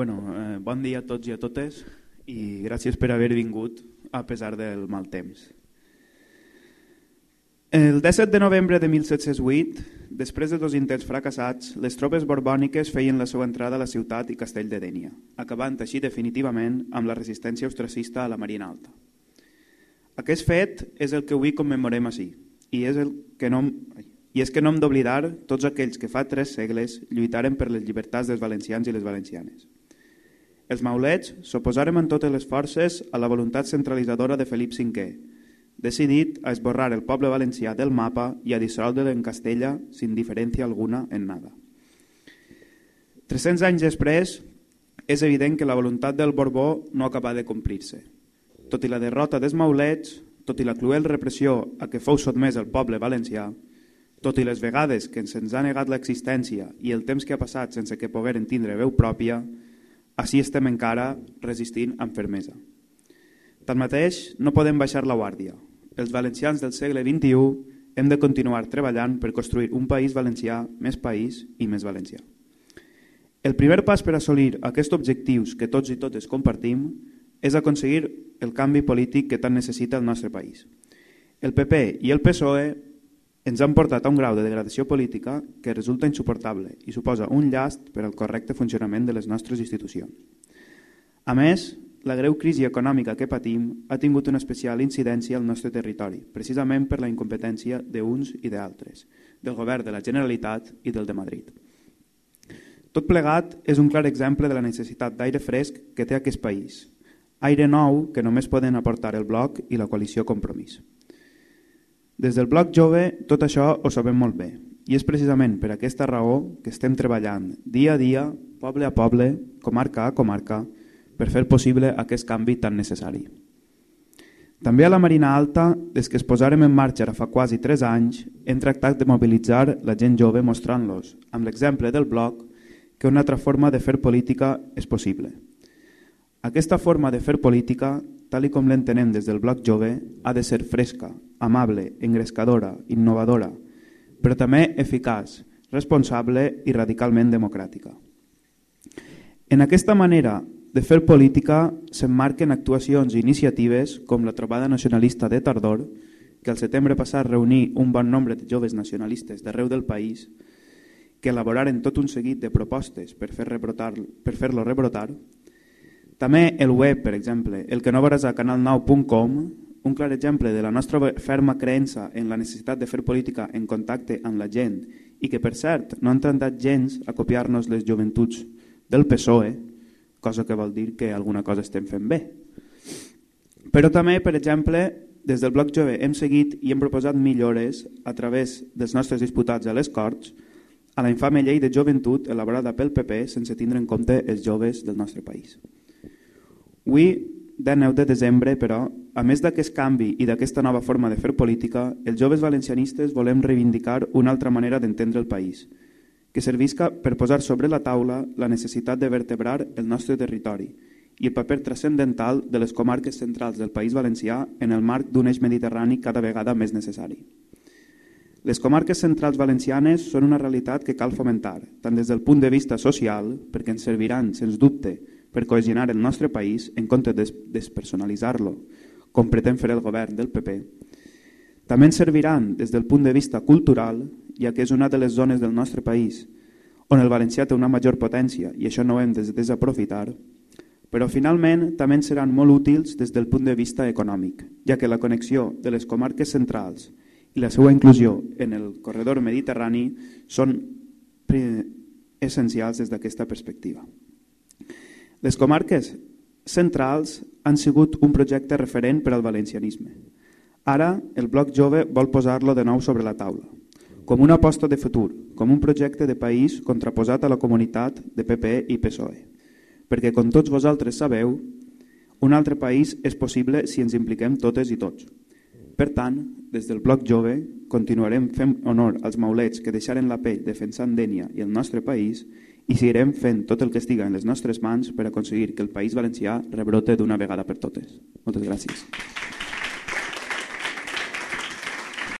Bueno, eh, bon dia a tots i a totes i gràcies per haver vingut a pesar del mal temps. El 17 de novembre de 1708, després de dos intents fracassats, les tropes borbòniques feien la seva entrada a la ciutat i castell de Dènia, acabant així definitivament amb la resistència austracista a la Marina Alta. Aquest fet és el que avui commemorem així, i és, el que no, i és que no hem d'oblidar tots aquells que fa tres segles lluitaren per les llibertats dels valencians i les valencianes. Els maulets s'oposaren amb totes les forces a la voluntat centralitzadora de Felip V, decidit a esborrar el poble valencià del mapa i a dissoldre en Castella sin diferència alguna en nada. 300 anys després, és evident que la voluntat del Borbó no acaba de complir-se. Tot i la derrota dels maulets, tot i la cruel repressió a què fou sotmès el poble valencià, tot i les vegades que se'ns ha negat l'existència i el temps que ha passat sense que pogueren tindre veu pròpia, així estem encara resistint amb fermesa. Tanmateix, no podem baixar la guàrdia. Els valencians del segle XXI hem de continuar treballant per construir un país valencià més país i més valencià. El primer pas per assolir aquests objectius que tots i totes compartim és aconseguir el canvi polític que tant necessita el nostre país. El PP i el PSOE ens han portat a un grau de degradació política que resulta insuportable i suposa un llast per al correcte funcionament de les nostres institucions. A més, la greu crisi econòmica que patim ha tingut una especial incidència al nostre territori, precisament per la incompetència d'uns i d'altres, del govern de la Generalitat i del de Madrid. Tot plegat és un clar exemple de la necessitat d'aire fresc que té aquest país, aire nou que només poden aportar el bloc i la coalició Compromís. Des del bloc jove tot això ho sabem molt bé i és precisament per aquesta raó que estem treballant dia a dia, poble a poble, comarca a comarca, per fer possible aquest canvi tan necessari. També a la Marina Alta, des que es posarem en marxa ara fa quasi 3 anys, hem tractat de mobilitzar la gent jove mostrant-los, amb l'exemple del bloc, que una altra forma de fer política és possible. Aquesta forma de fer política tal com l'entenem des del bloc jove, ha de ser fresca, amable, engrescadora, innovadora, però també eficaç, responsable i radicalment democràtica. En aquesta manera de fer política s'emmarquen actuacions i iniciatives com la trobada nacionalista de Tardor, que al setembre passat reuní un bon nombre de joves nacionalistes d'arreu del país que elaboraren tot un seguit de propostes per fer-lo rebrotar, per fer rebrotar també el web, per exemple, el que no veuràs a canal9.com, un clar exemple de la nostra ferma creença en la necessitat de fer política en contacte amb la gent i que, per cert, no han tentat gens a copiar-nos les joventuts del PSOE, cosa que vol dir que alguna cosa estem fent bé. Però també, per exemple, des del Bloc Jove hem seguit i hem proposat millores a través dels nostres disputats a les Corts a la infame llei de joventut elaborada pel PP sense tindre en compte els joves del nostre país. Avui, 9 de desembre, però, a més d'aquest canvi i d'aquesta nova forma de fer política, els joves valencianistes volem reivindicar una altra manera d'entendre el país, que servisca per posar sobre la taula la necessitat de vertebrar el nostre territori i el paper transcendental de les comarques centrals del País Valencià en el marc d'un eix mediterrani cada vegada més necessari. Les comarques centrals valencianes són una realitat que cal fomentar, tant des del punt de vista social, perquè ens serviran, sens dubte, per cohesionar el nostre país en compte de despersonalitzar-lo, com pretén fer el govern del PP. També ens serviran des del punt de vista cultural, ja que és una de les zones del nostre país on el valencià té una major potència i això no ho hem de desaprofitar, però finalment també ens seran molt útils des del punt de vista econòmic, ja que la connexió de les comarques centrals i la seva inclusió en el corredor mediterrani són essencials des d'aquesta perspectiva. Les comarques centrals han sigut un projecte referent per al valencianisme. Ara el Bloc Jove vol posar-lo de nou sobre la taula. com una aposta de futur, com un projecte de país contraposat a la comunitat de PP i PSOE. Perquè, com tots vosaltres sabeu, un altre país és possible si ens impliquem totes i tots. Per tant, des del Bloc Jove continuarem fent honor als maulets que deixaren la pell defensant Dènia i el nostre país i seguirem fent tot el que estiga en les nostres mans per aconseguir que el País Valencià rebrote d'una vegada per totes. Moltes gràcies.